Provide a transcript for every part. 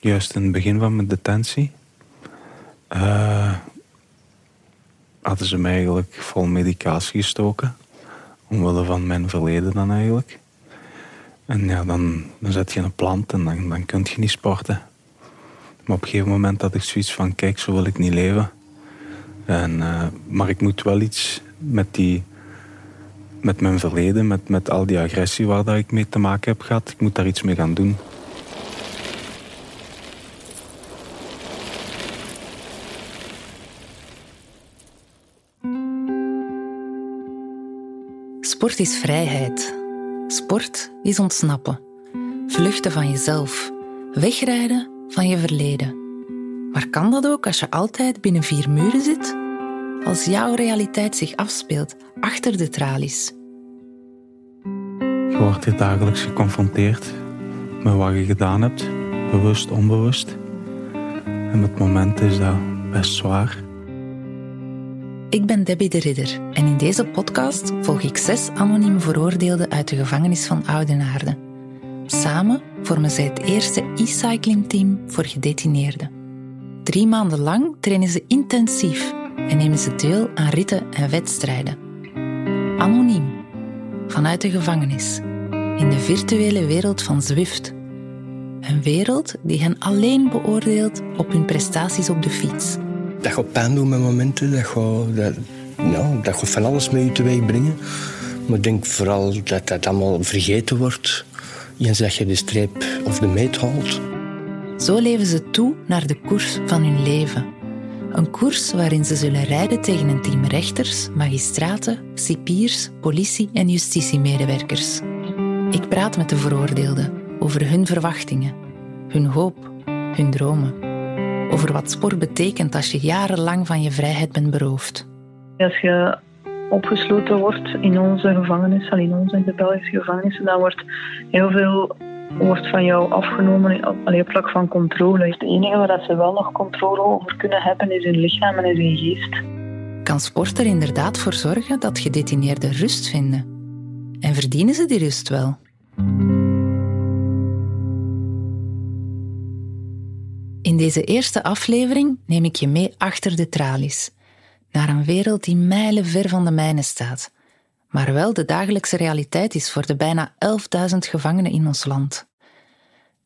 Juist in het begin van mijn detentie uh, hadden ze mij eigenlijk vol medicatie gestoken. Omwille van mijn verleden dan eigenlijk. En ja, dan, dan zet je een plant en dan, dan kun je niet sporten. Maar op een gegeven moment had ik zoiets van, kijk, zo wil ik niet leven. En, uh, maar ik moet wel iets met, die, met mijn verleden, met, met al die agressie waar dat ik mee te maken heb gehad. Ik moet daar iets mee gaan doen. Sport is vrijheid. Sport is ontsnappen. Vluchten van jezelf. Wegrijden van je verleden. Maar kan dat ook als je altijd binnen vier muren zit? Als jouw realiteit zich afspeelt achter de tralies. Je wordt hier dagelijks geconfronteerd met wat je gedaan hebt, bewust, onbewust. En met momenten is dat best zwaar. Ik ben Debbie de Ridder en in deze podcast volg ik zes anonieme veroordeelden uit de gevangenis van Oudenaarde. Samen vormen zij het eerste e-cycling team voor gedetineerden. Drie maanden lang trainen ze intensief en nemen ze deel aan ritten en wedstrijden. Anoniem, vanuit de gevangenis, in de virtuele wereld van Zwift. Een wereld die hen alleen beoordeelt op hun prestaties op de fiets dat gaat pijn doen met momenten. Dat gaat, nou, dat van alles met je teweeg brengen. Maar ik denk vooral dat dat allemaal vergeten wordt. Eens dat je de streep of de meet haalt. Zo leven ze toe naar de koers van hun leven. Een koers waarin ze zullen rijden tegen een team rechters, magistraten, cipiers, politie- en justitiemedewerkers. Ik praat met de veroordeelden over hun verwachtingen, hun hoop, hun dromen over wat sport betekent als je jarenlang van je vrijheid bent beroofd. Als je opgesloten wordt in onze gevangenis, in onze in de Belgische gevangenissen, dan wordt heel veel wordt van jou afgenomen alleen op vlak van controle. Het enige waar ze wel nog controle over kunnen hebben is hun lichaam en is hun geest. Kan sport er inderdaad voor zorgen dat gedetineerden rust vinden? En verdienen ze die rust wel? Deze eerste aflevering neem ik je mee achter de tralies, naar een wereld die mijlen ver van de mijne staat, maar wel de dagelijkse realiteit is voor de bijna 11.000 gevangenen in ons land.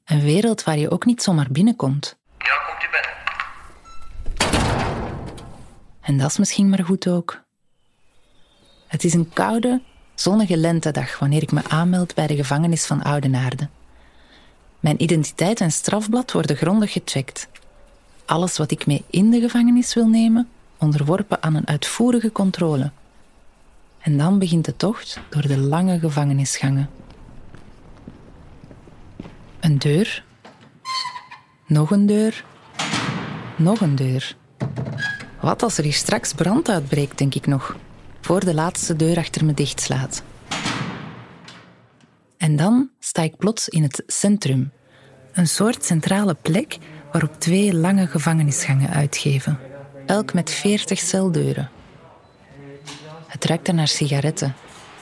Een wereld waar je ook niet zomaar binnenkomt. Ja, komt u binnen. En dat is misschien maar goed ook. Het is een koude, zonnige lentedag wanneer ik me aanmeld bij de gevangenis van Oudenaarde. Mijn identiteit en strafblad worden grondig gecheckt. Alles wat ik mee in de gevangenis wil nemen, onderworpen aan een uitvoerige controle. En dan begint de tocht door de lange gevangenisgangen. Een deur, nog een deur, nog een deur. Wat als er hier straks brand uitbreekt, denk ik nog, voor de laatste deur achter me dichtslaat. En dan sta ik plots in het centrum. Een soort centrale plek waarop twee lange gevangenisgangen uitgeven, elk met veertig celdeuren. Het ruikt naar sigaretten,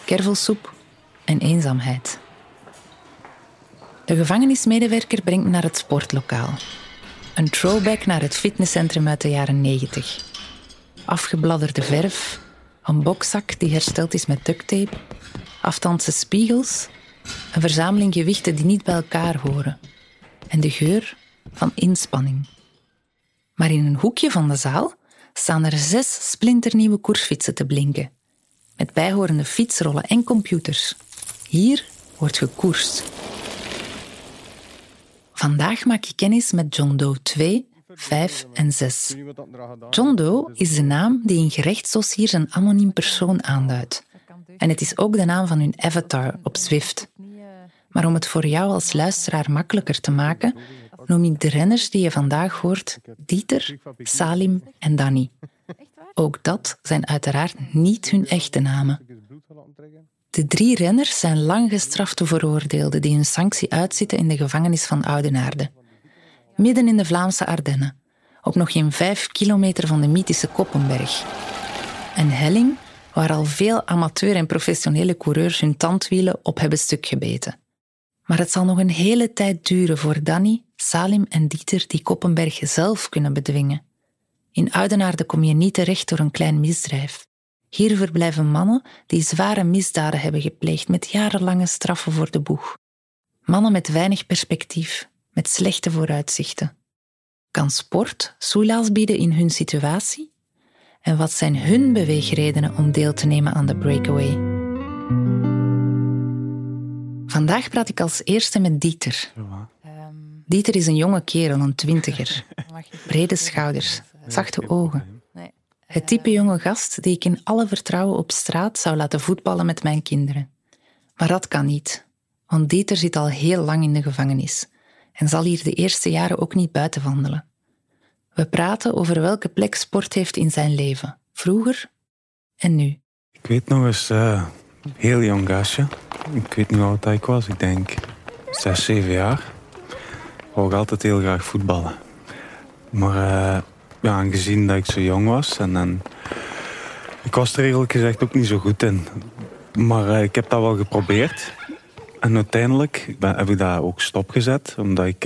kervelsoep en eenzaamheid. De gevangenismedewerker brengt me naar het sportlokaal. Een throwback naar het fitnesscentrum uit de jaren 90. Afgebladderde verf, een bokzak die hersteld is met ducttape, aftandse spiegels een verzameling gewichten die niet bij elkaar horen en de geur van inspanning. Maar in een hoekje van de zaal staan er zes splinternieuwe koersfietsen te blinken, met bijhorende fietsrollen en computers. Hier wordt gekoerst. Vandaag maak je kennis met John Doe 2, 5 en 6. John Doe is de naam die in gerechtsdossiers een anoniem persoon aanduidt. En het is ook de naam van hun avatar op Zwift. Maar om het voor jou als luisteraar makkelijker te maken, noem ik de renners die je vandaag hoort Dieter, Salim en Danny. Ook dat zijn uiteraard niet hun echte namen. De drie renners zijn lang gestrafte veroordeelden die hun sanctie uitzitten in de gevangenis van Oudenaarde. Midden in de Vlaamse Ardennen, op nog geen vijf kilometer van de mythische Koppenberg. Een helling waar al veel amateur- en professionele coureurs hun tandwielen op hebben stuk gebeten. Maar het zal nog een hele tijd duren voor Danny, Salim en Dieter die Koppenberg zelf kunnen bedwingen. In Oudenaarde kom je niet terecht door een klein misdrijf. Hier verblijven mannen die zware misdaden hebben gepleegd met jarenlange straffen voor de boeg. Mannen met weinig perspectief, met slechte vooruitzichten. Kan sport soelaas bieden in hun situatie? En wat zijn hun beweegredenen om deel te nemen aan de breakaway? Vandaag praat ik als eerste met Dieter. Dieter is een jonge kerel, een twintiger. Brede schouders, zachte ogen. Het type jonge gast die ik in alle vertrouwen op straat zou laten voetballen met mijn kinderen. Maar dat kan niet, want Dieter zit al heel lang in de gevangenis en zal hier de eerste jaren ook niet buiten wandelen. We praten over welke plek sport heeft in zijn leven, vroeger en nu. Ik weet nog eens, uh, heel jong gastje. Ik weet niet hoe oud ik was, ik denk zes, zeven jaar. Ik wou altijd heel graag voetballen. Maar uh, ja, aangezien dat ik zo jong was en, en ik was er eerlijk gezegd ook niet zo goed in. Maar uh, ik heb dat wel geprobeerd. En uiteindelijk heb ik dat ook stopgezet. Omdat ik...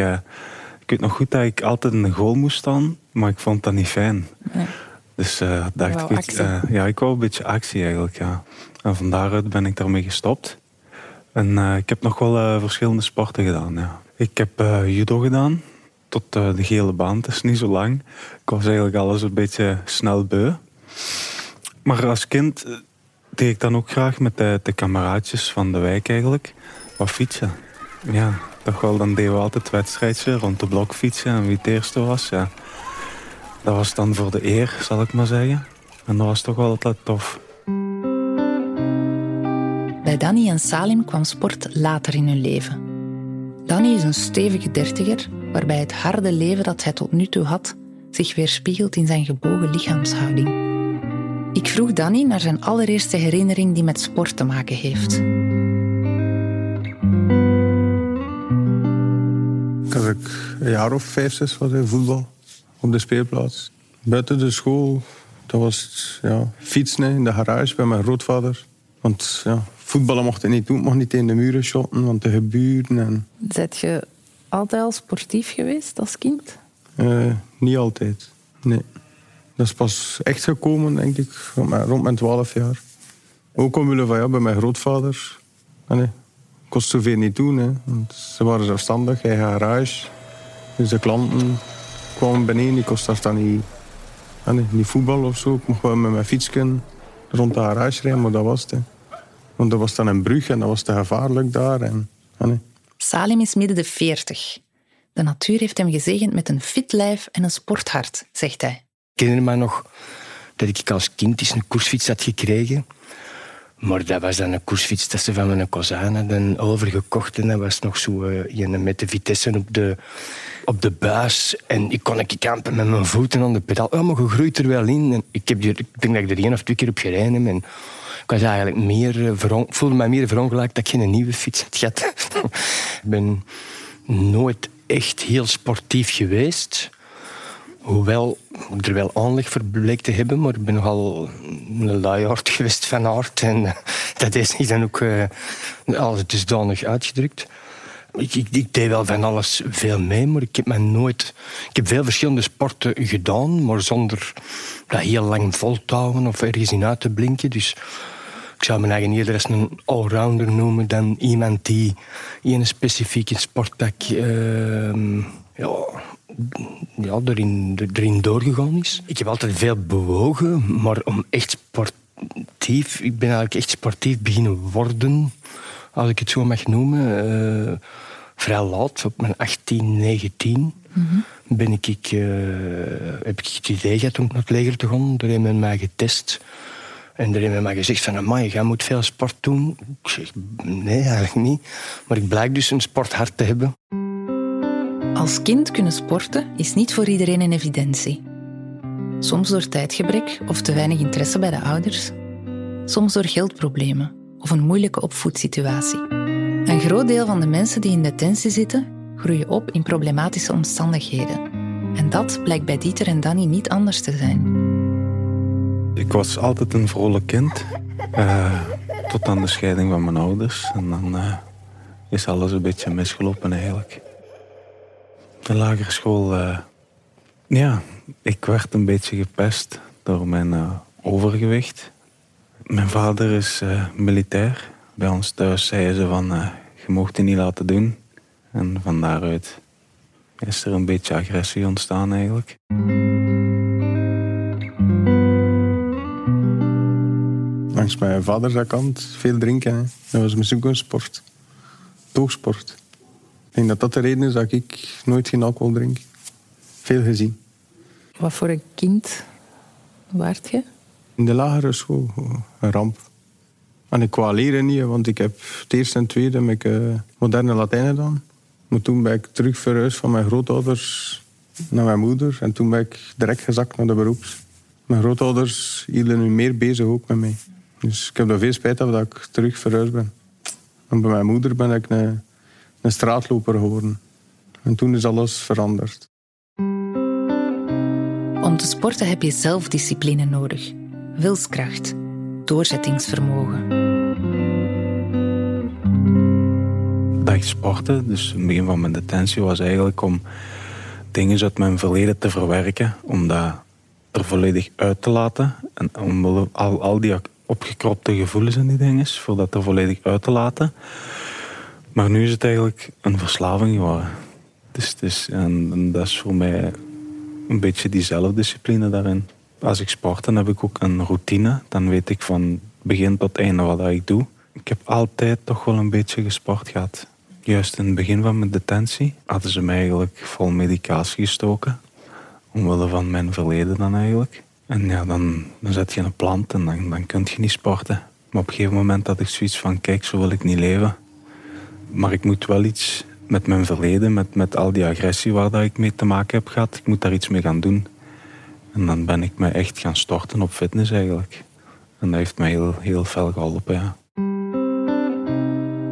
Ik weet nog goed dat ik altijd in de goal moest staan. Maar ik vond dat niet fijn. Nee. Dus uh, dacht ik... Uh, ja, ik wou een beetje actie eigenlijk, ja. En van daaruit ben ik daarmee gestopt. En ik heb nog wel verschillende sporten gedaan, ja. Ik heb judo gedaan. Tot de gele baan. Het is niet zo lang. Ik was eigenlijk alles een beetje snel beu. Maar als kind deed ik dan ook graag met de, de kameraadjes van de wijk eigenlijk wat fietsen. Ja, toch wel, dan deden we altijd wedstrijdje rond de blok fietsen en wie het eerste was. Ja. Dat was dan voor de eer, zal ik maar zeggen. En dat was toch wel altijd tof. Bij Danny en Salim kwam sport later in hun leven. Danny is een stevige dertiger, waarbij het harde leven dat hij tot nu toe had zich weerspiegelt in zijn gebogen lichaamshouding. Ik vroeg Danny naar zijn allereerste herinnering die met sport te maken heeft. Als ik een jaar of vijf, zes was in voetbal op de speelplaats. Buiten de school, dat was ja, fietsen in de garage bij mijn grootvader. Want ja, voetballen mocht ik niet doen, mocht niet in de muren shotten, want de geburen. En... Zet je altijd al sportief geweest als kind? Uh, niet altijd, nee. Dat is pas echt gekomen, denk ik, rond mijn twaalf jaar. Ook omwille van ja, bij mijn grootvader. Nee, kost zoveel niet doen. Hè. Want ze waren zelfstandig, eigen garage. Dus de klanten kwamen beneden. Ik kost daar dan niet, voetbal of zo. Ik mocht wel met mijn fietsje rond de garage rijden, maar dat was het. Hè. Want dat was dan een brug en dat was te gevaarlijk daar. En, nee. Salim is midden de veertig. De natuur heeft hem gezegend met een fit lijf en een sporthart, zegt hij. Ik herinner me nog dat ik als kind eens een koersfiets had gekregen. Maar dat was dan een koersfiets dat van mijn cousin hadden overgekocht. En dat was nog zo uh, met de vitesse op de, op de buis. En ik kon ik kampen met mijn voeten aan de pedaal. Oh, maar je groeit er wel in. En ik, heb ik denk dat ik er één of twee keer op gereden heb. En ik was eigenlijk meer uh, voelde me meer verongelijkt dat ik geen nieuwe fiets had gehad. ik ben nooit echt heel sportief geweest. Hoewel ik er wel aanleg voor bleek te hebben, maar ik ben nogal een luiaard geweest van aard. En eh, dat is niet dan ook uh, alles dusdanig uitgedrukt. Ik, ik, ik, deed wel van alles veel mee, maar ik heb me nooit... Ik heb veel verschillende sporten gedaan, maar zonder dat heel lang vol te houden of ergens in uit te blinken. Dus ik zou me eigen eerder een allrounder noemen dan iemand die in een specifieke sportpak... Uh, ja, ja, erin, erin doorgegaan is. Ik heb altijd veel bewogen, maar om echt sportief... Ik ben eigenlijk echt sportief beginnen worden, als ik het zo mag noemen. Uh, vrij laat, op mijn 18, 19... Ben ik, ik uh, heb ik het idee gehad om naar het leger te gaan. Daar hebben men mij getest. En hebben men mij gezegd van, amai, jij moet veel sport doen. Ik zeg, nee, eigenlijk niet. Maar ik blijk dus een sporthart te hebben. Als kind kunnen sporten is niet voor iedereen een evidentie. Soms door tijdgebrek of te weinig interesse bij de ouders. Soms door geldproblemen of een moeilijke opvoedsituatie. Een groot deel van de mensen die in detentie zitten, groeien op in problematische omstandigheden. En dat blijkt bij Dieter en Danny niet anders te zijn. Ik was altijd een vrolijk kind. Uh, tot aan de scheiding van mijn ouders. En dan uh, is alles een beetje misgelopen eigenlijk. De lagere school, eh, ja, ik werd een beetje gepest door mijn overgewicht. Mijn vader is militair. Bij ons thuis zeiden ze van, je mocht het niet laten doen. En van daaruit is er een beetje agressie ontstaan eigenlijk. Langs mijn vaders kant veel drinken. Hè. Dat was misschien een sport. Toogsport. Ik denk dat dat de reden is dat ik nooit geen alcohol drink. Veel gezien. Wat voor een kind waart je? In de lagere school. Een ramp. En ik kwam leren niet, want ik heb het eerste en tweede met uh, moderne Latijn gedaan. Maar toen ben ik terug verhuisd van mijn grootouders naar mijn moeder. En toen ben ik direct gezakt naar de beroeps. Mijn grootouders hielden nu meer bezig ook met mij. Dus ik heb er veel spijt van dat ik terug verhuisd ben. En bij mijn moeder ben ik een, een straatloper geworden. En toen is alles veranderd. Om te sporten heb je zelfdiscipline nodig, wilskracht, doorzettingsvermogen. Dat ik sportte, dus het begin van mijn detentie was eigenlijk om dingen uit mijn verleden te verwerken, om dat er volledig uit te laten en om al, al die opgekropte gevoelens en die dingen, voor dat er volledig uit te laten. Maar nu is het eigenlijk een verslaving geworden. Dus, en, dat is voor mij een beetje die zelfdiscipline daarin. Als ik sport, dan heb ik ook een routine. Dan weet ik van begin tot einde wat ik doe. Ik heb altijd toch wel een beetje gesport gehad. Juist in het begin van mijn detentie hadden ze mij eigenlijk vol medicatie gestoken. Omwille van mijn verleden dan eigenlijk. En ja, dan, dan zet je een plant en dan, dan kun je niet sporten. Maar op een gegeven moment had ik zoiets van, kijk, zo wil ik niet leven. Maar ik moet wel iets met mijn verleden, met, met al die agressie waar dat ik mee te maken heb gehad, ik moet daar iets mee gaan doen. En dan ben ik me echt gaan storten op fitness eigenlijk. En dat heeft mij heel, heel fel geholpen, ja.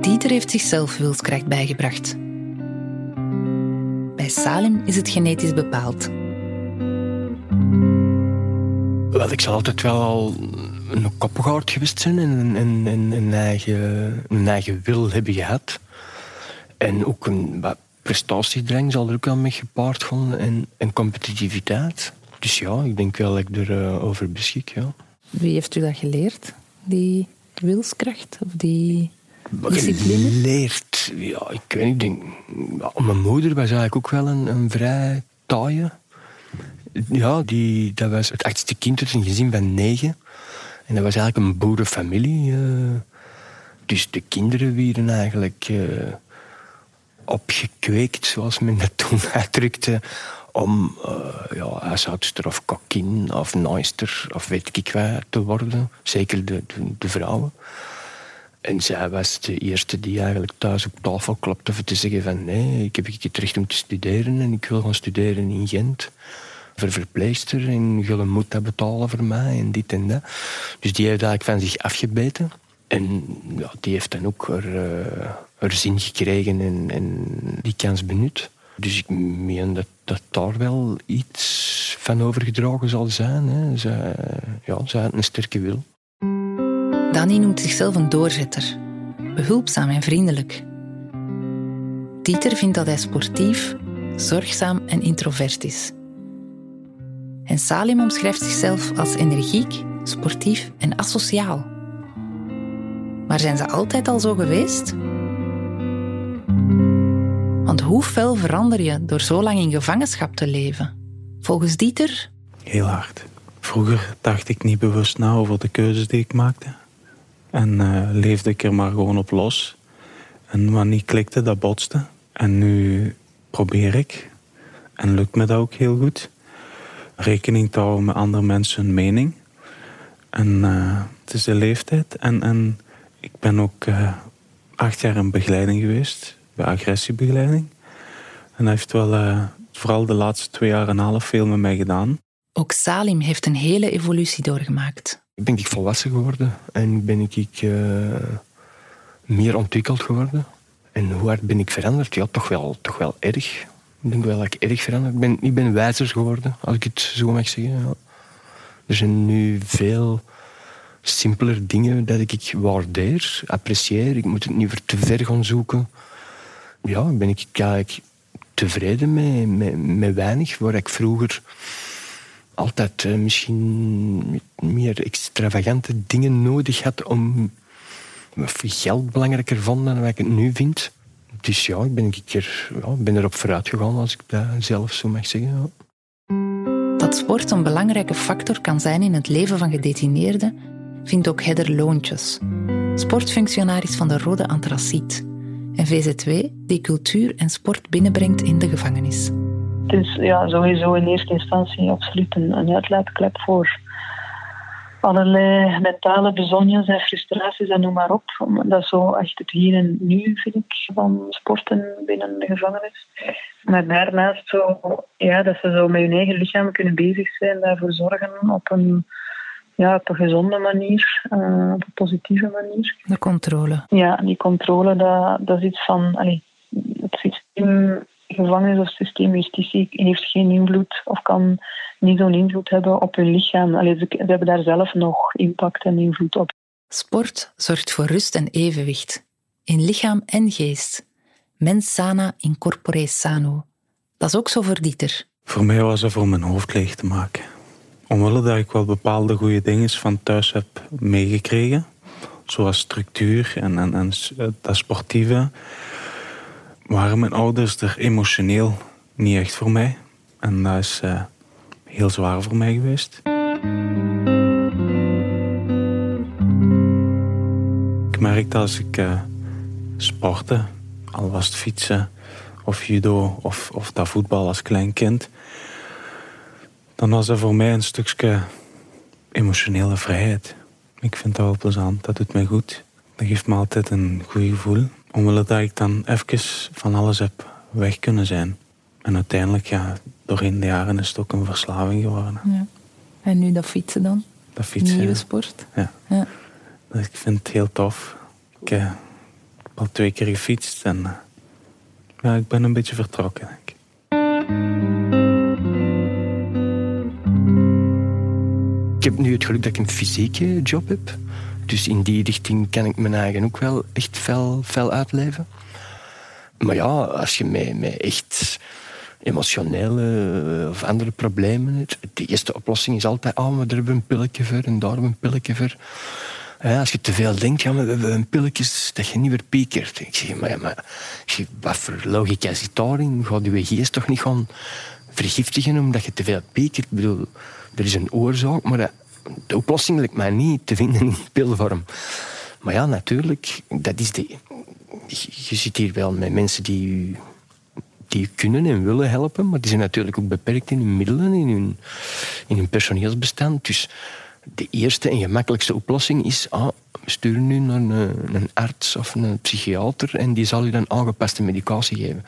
Dieter heeft zichzelf wilskracht bijgebracht. Bij Salim is het genetisch bepaald. Zal altijd wel al een koppengaard geweest zijn en, en, en, een, eigen, een eigen wil hebben gehad. En ook een prestatiedrang zal er ook wel mee gepaard gaan en, en competitiviteit. Dus ja, ik denk wel dat ik erover uh, over beschik. Ja. Wie heeft u dat geleerd? Die wilskracht of die discipline? Geleerd? Ja, ik weet niet. Denk, mijn moeder was eigenlijk ook wel een, een vrij taaie ja, die, dat was het achtste kind uit een gezin van negen. En dat was eigenlijk een boerenfamilie. Uh, dus de kinderen werden eigenlijk uh, opgekweekt, zoals men dat toen uitdrukte, om uh, ja, huishoudster of kokkin of naaister of weet ik wat te worden. Zeker de, de, vrouwen. En zij was de eerste die eigenlijk thuis op tafel klopte om te zeggen van nee, ik heb het recht om te studeren en ik wil gaan studeren in Gent verpleegster en je moet dat betalen voor mij en dit en dat. Dus die heeft eigenlijk van zich afgebeten. En ja, die heeft dan ook er, uh, zin gekregen en, en, die kans benut. Dus ik meen dat, dat daar wel iets van overgedragen zal zijn. Hè. Ja, had een sterke wil. Danny noemt zichzelf een doorzetter. Behulpzaam en vriendelijk. Dieter vindt dat hij sportief, zorgzaam en introvert is. En Salim omschrijft zichzelf als energiek, sportief en asociaal. Maar zijn ze altijd al zo geweest? Want hoe fel verander je door zo lang in gevangenschap te leven? Volgens Dieter? Heel hard. Vroeger dacht ik niet bewust na over de keuzes die ik maakte. En uh, leefde ik er maar gewoon op los. En wat niet klikte, dat botste. En nu probeer ik. En lukt me dat ook heel goed rekening te houden met andere mensen hun mening. En uh, het is de leeftijd. En, en ik ben ook uh, acht jaar in begeleiding geweest, bij agressiebegeleiding. En hij heeft wel uh, vooral de laatste twee jaar en een half veel met mij gedaan. Ook Salim heeft een hele evolutie doorgemaakt. Ik ben ik volwassen geworden en ben ik meer ontwikkeld geworden. En hoe hard ben ik veranderd? Ja, toch wel, toch wel erg. Ik denk wel dat ik erg veranderd ben. Ik ben wijzer geworden, als ik het zo mag zeggen. Ja. Er zijn nu veel simpeler dingen dat ik waardeer, apprecieer. Ik moet het niet te ver gaan zoeken. Ja, ben ik eigenlijk tevreden met, met, weinig, waar ik vroeger altijd uh, misschien meer extravagante dingen nodig had om geld belangrijker vond dan wat ik het nu vind. Dus ja, ik ben, een keer, ja, ben erop vooruit gegaan, als ik dat zelf zo mag zeggen. Ja. Dat sport een belangrijke factor kan zijn in het leven van gedetineerden, vindt ook Hedder Loontjes, sportfunctionaris van de Rode Antraciet en VZW die cultuur en sport binnenbrengt in de gevangenis. Het is ja, sowieso in eerste instantie absoluut een, een uitlaatklep voor allerlei mentale bezonjes en frustraties en noem maar op. Dat is zo echt het hier en nu, vind ik, van sporten binnen de gevangenis. Maar daarnaast zo, ja, dat ze zo met hun eigen lichaam kunnen bezig zijn, daarvoor zorgen op een, ja, op een gezonde manier, uh, op een positieve manier. De controle. Ja, die controle, dat, dat is iets van... Allee, het systeem gevangenis of systeem justitie heeft geen invloed of kan niet zo'n invloed hebben op hun lichaam. Allee, ze, hebben daar zelf nog impact en invloed op. Sport zorgt voor rust en evenwicht. In lichaam en geest. Mens sana in corpore sano. Dat is ook zo voor Dieter. Voor mij was het voor mijn hoofd leeg te maken. Omwille dat ik wel bepaalde goede dingen van thuis heb meegekregen. Zoals structuur en, en, en dat sportieve waren mijn ouders er emotioneel niet echt voor mij. En dat is uh, heel zwaar voor mij geweest. Ik merkte als ik uh, sportte, al was het fietsen of judo of, of dat voetbal als klein kind, dan was dat voor mij een stukje emotionele vrijheid. Ik vind dat wel plezant, dat doet mij goed. Dat geeft me altijd een goed gevoel. Omwille dat ik dan even van alles heb weg kunnen zijn. En uiteindelijk, ja, doorheen de jaren is het ook een verslaving geworden. Ja. En nu dat fietsen dan? Dat fietsen. Nieuwe sport? Ja. ja. Dus ik vind het heel tof. Ik heb al twee keer gefietst en uh, ja, ik ben een beetje vertrokken, denk ik. Ik heb nu het geluk dat ik een fysieke job heb. Dus in die richting kan ik mijn eigen ook wel echt fel, fel uitleven. Maar ja, als je met, met echt emotionele of andere problemen de eerste oplossing is altijd, oh, maar daar hebben een pilletje voor en daar hebben we een pilletje voor. Ja, als je te veel denkt, ja, we hebben een pilletje dat je niet meer piekert. Ik zeg, maar, ja, maar wat voor logica zit daarin? Gaat je geest toch niet gaan vergiftigen omdat je te veel piekert? Ik bedoel, er is een oorzaak, maar de oplossing lijkt mij niet te vinden in pilvorm. Maar ja, natuurlijk, dat is de, je zit hier wel met mensen die die kunnen en willen helpen, maar die zijn natuurlijk ook beperkt in hun middelen, in hun, in hun personeelsbestand. Dus de eerste en gemakkelijkste oplossing is, ah, sturen nu naar een, een, arts of een psychiater en die zal u dan aangepaste medicatie geven.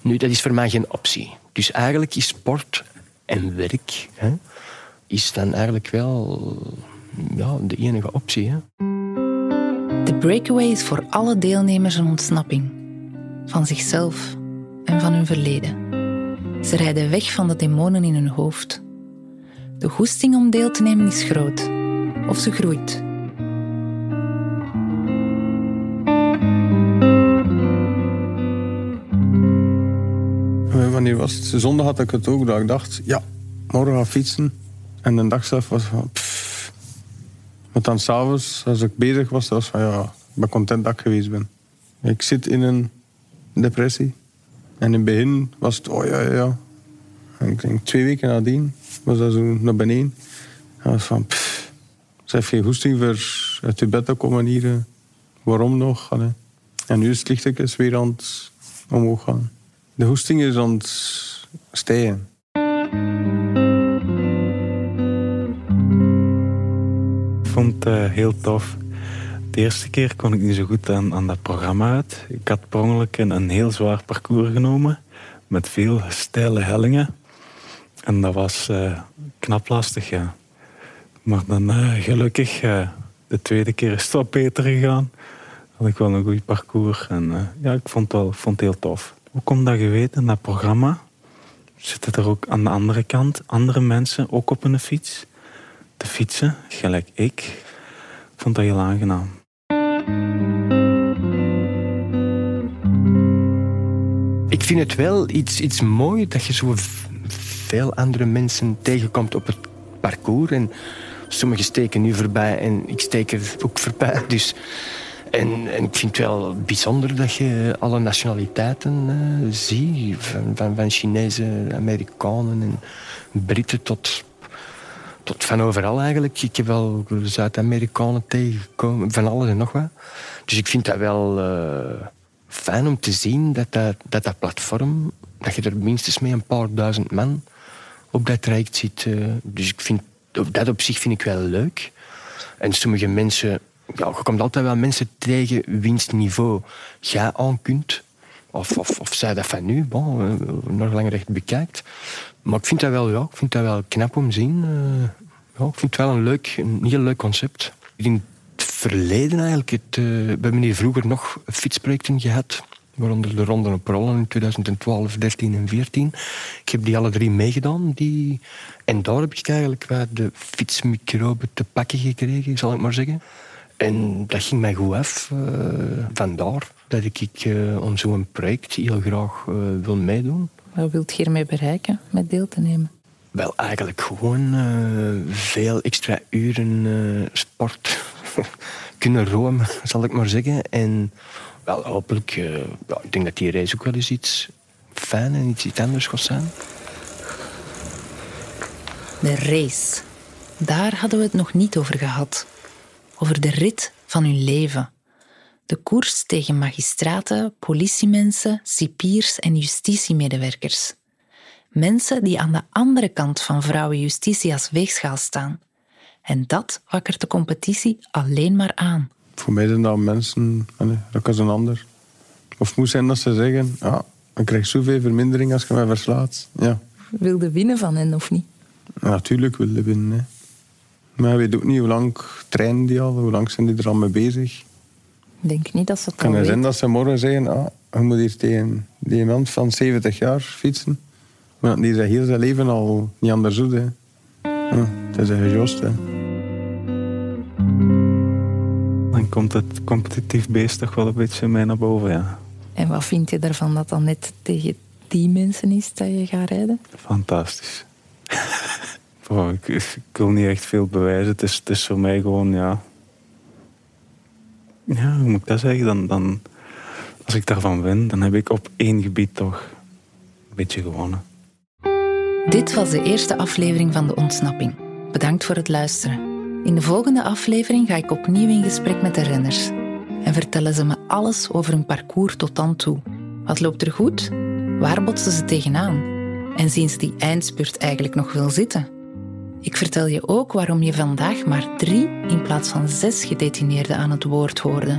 Nu, dat is voor mij geen optie. Dus eigenlijk is sport en werk hè, is dan eigenlijk wel ja, de enige optie. Hè. De breakaway is voor alle deelnemers een ontsnapping. Van zichzelf en van hun verleden. Ze rijden weg van de demonen in hun hoofd. De goesting om deel te nemen is groot. Of ze groeit. Wanneer was het? Zondag had ik het ook, dat ik dacht, ja, morgen ga fietsen. En de dag zelf was van, pff. Maar dan s'avonds, als ik bezig was, was van, ja, ik ben content dat ik geweest ben. Ik zit in een depressie. En in het begin was het, oh ja, ja. Ik denk, twee weken nadien was dat zo naar beneden. En was van, pff, ze heeft geen goesting voor uit je bed te komen hier. Waarom nog? En nu is het lichtelijk weer aan het omhoog gaan. De hoesting is aan het stijgen. Ik vond het uh, heel tof. Eerste keer kon ik niet zo goed aan, dat programma uit. Ik had per ongeluk een, een heel zwaar parcours genomen. Met veel steile hellingen. En dat was uh, knap lastig, ja. Maar dan uh, gelukkig, uh, de tweede keer is het wat beter gegaan. Had ik wel een goed parcours. En ja, ik vond het, wel, vond het heel tof. Ook omdat je weet, in dat programma zitten er ook aan de andere kant andere mensen, ook op een fiets, te fietsen, gelijk ik. Ik vond dat heel aangenaam. Ik vind het wel iets, iets moois dat je zo veel andere mensen tegenkomt op het parcours. En sommigen steken nu voorbij en ik steek er ook voorbij. Dus, en, en ik vind het wel bijzonder dat je alle nationaliteiten uh, ziet. Van, van, van Chinezen, Amerikanen en Britten tot, van overal eigenlijk. Ik heb wel Zuid-Amerikanen tegengekomen, van alles en nog wat. Dus ik vind dat wel uh, fijn om te zien dat dat, dat platform, dat je er minstens mee een paar duizend man op dat traject zit. Uh, dus ik vind, dat op zich vind ik wel leuk. En sommige mensen, ja, je komt altijd wel mensen tegen wiens niveau jij aan kunt. Of, of, of zij dat van nu, bon, nog langer echt bekijkt. Maar ik vind dat wel, ja, ik vind dat wel knap om te zien. Ja, ik vind het wel een, leuk, een heel leuk concept. In het verleden eigenlijk, het, uh, we hebben hier vroeger nog fietsprojecten gehad. Waaronder de Ronde op Rollen in 2012, 13 en 14. Ik heb die alle drie meegedaan. Die... En daar heb ik eigenlijk de fietsmicroben te pakken gekregen, zal ik maar zeggen. En dat ging mij goed af. Uh, vandaar dat ik uh, om zo'n project heel graag wil meedoen. Wat wilt je ermee bereiken met deel te nemen? Wel, eigenlijk gewoon veel extra uren sport kunnen roemen, zal ik maar zeggen. En wel, hopelijk, uh, ja, ik denk dat die reis ook wel eens iets fijn en iets, anders gaat zijn. De race. Daar hadden we het nog niet over gehad. Over de rit van uw leven. De koers tegen magistraten, politiemensen, cipiers en justitiemedewerkers. Mensen die aan de andere kant van vrouwenjustitie als weegschaal staan. En dat wakkert de competitie alleen maar aan. Voor mij zijn dat mensen, dat kan een ander. Of moet zijn dat ze zeggen, ja, ik krijg zoveel vermindering als je mij verslaat. Ja. Wilde winnen van hen of niet? natuurlijk wilde winnen. Hè. Maar je weet ook niet hoe lang trainen die al, hoe lang zijn die er al mee bezig. Ik denk niet dat ze het kan het zijn dat ze morgen zeggen, ah, je moet hier tegen die man van 70 jaar fietsen. Maar die zijn heel zijn leven al niet anders doet. Hè. Ja, het is een gejost. Hè dan komt het competitief beest toch wel een beetje mee naar boven, ja. En wat vind je ervan dat dan net tegen die mensen is dat je gaat rijden? Fantastisch. ik, ik, wil niet echt veel bewijzen. Het is, het is voor mij gewoon, ja... Ja, hoe moet ik dat zeggen? Dan, dan, als ik daarvan win, dan heb ik op één gebied toch een beetje gewonnen. Dit was de eerste aflevering van De Ontsnapping. Bedankt voor het luisteren. In de volgende aflevering ga ik opnieuw in gesprek met de renners en vertellen ze me alles over hun parcours tot dan toe. Wat loopt er goed? Waar botsen ze tegenaan? En zien ze die eindspurt eigenlijk nog wel zitten? Ik vertel je ook waarom je vandaag maar drie in plaats van zes gedetineerden aan het woord hoorde.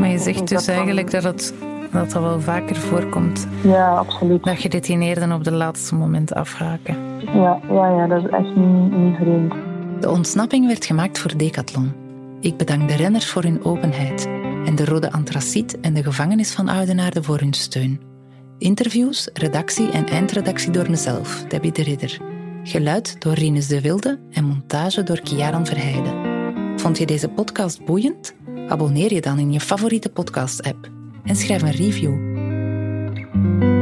Maar je zegt dus eigenlijk dat het dat dat wel vaker voorkomt. Ja, absoluut. Dat gedetineerden op de laatste moment afhaken. Ja, ja, ja dat is echt niet, niet vreemd. De ontsnapping werd gemaakt voor Decathlon. Ik bedank de renners voor hun openheid en de Rode Antraciet en de gevangenis van Oudenaarde voor hun steun. Interviews, redactie en eindredactie door mezelf, Debbie de Ridder. Geluid door Rinus de Wilde en montage door Kiaran Verheijden. Vond je deze podcast boeiend? Abonneer je dan in je favoriete podcast-app en schrijf een review.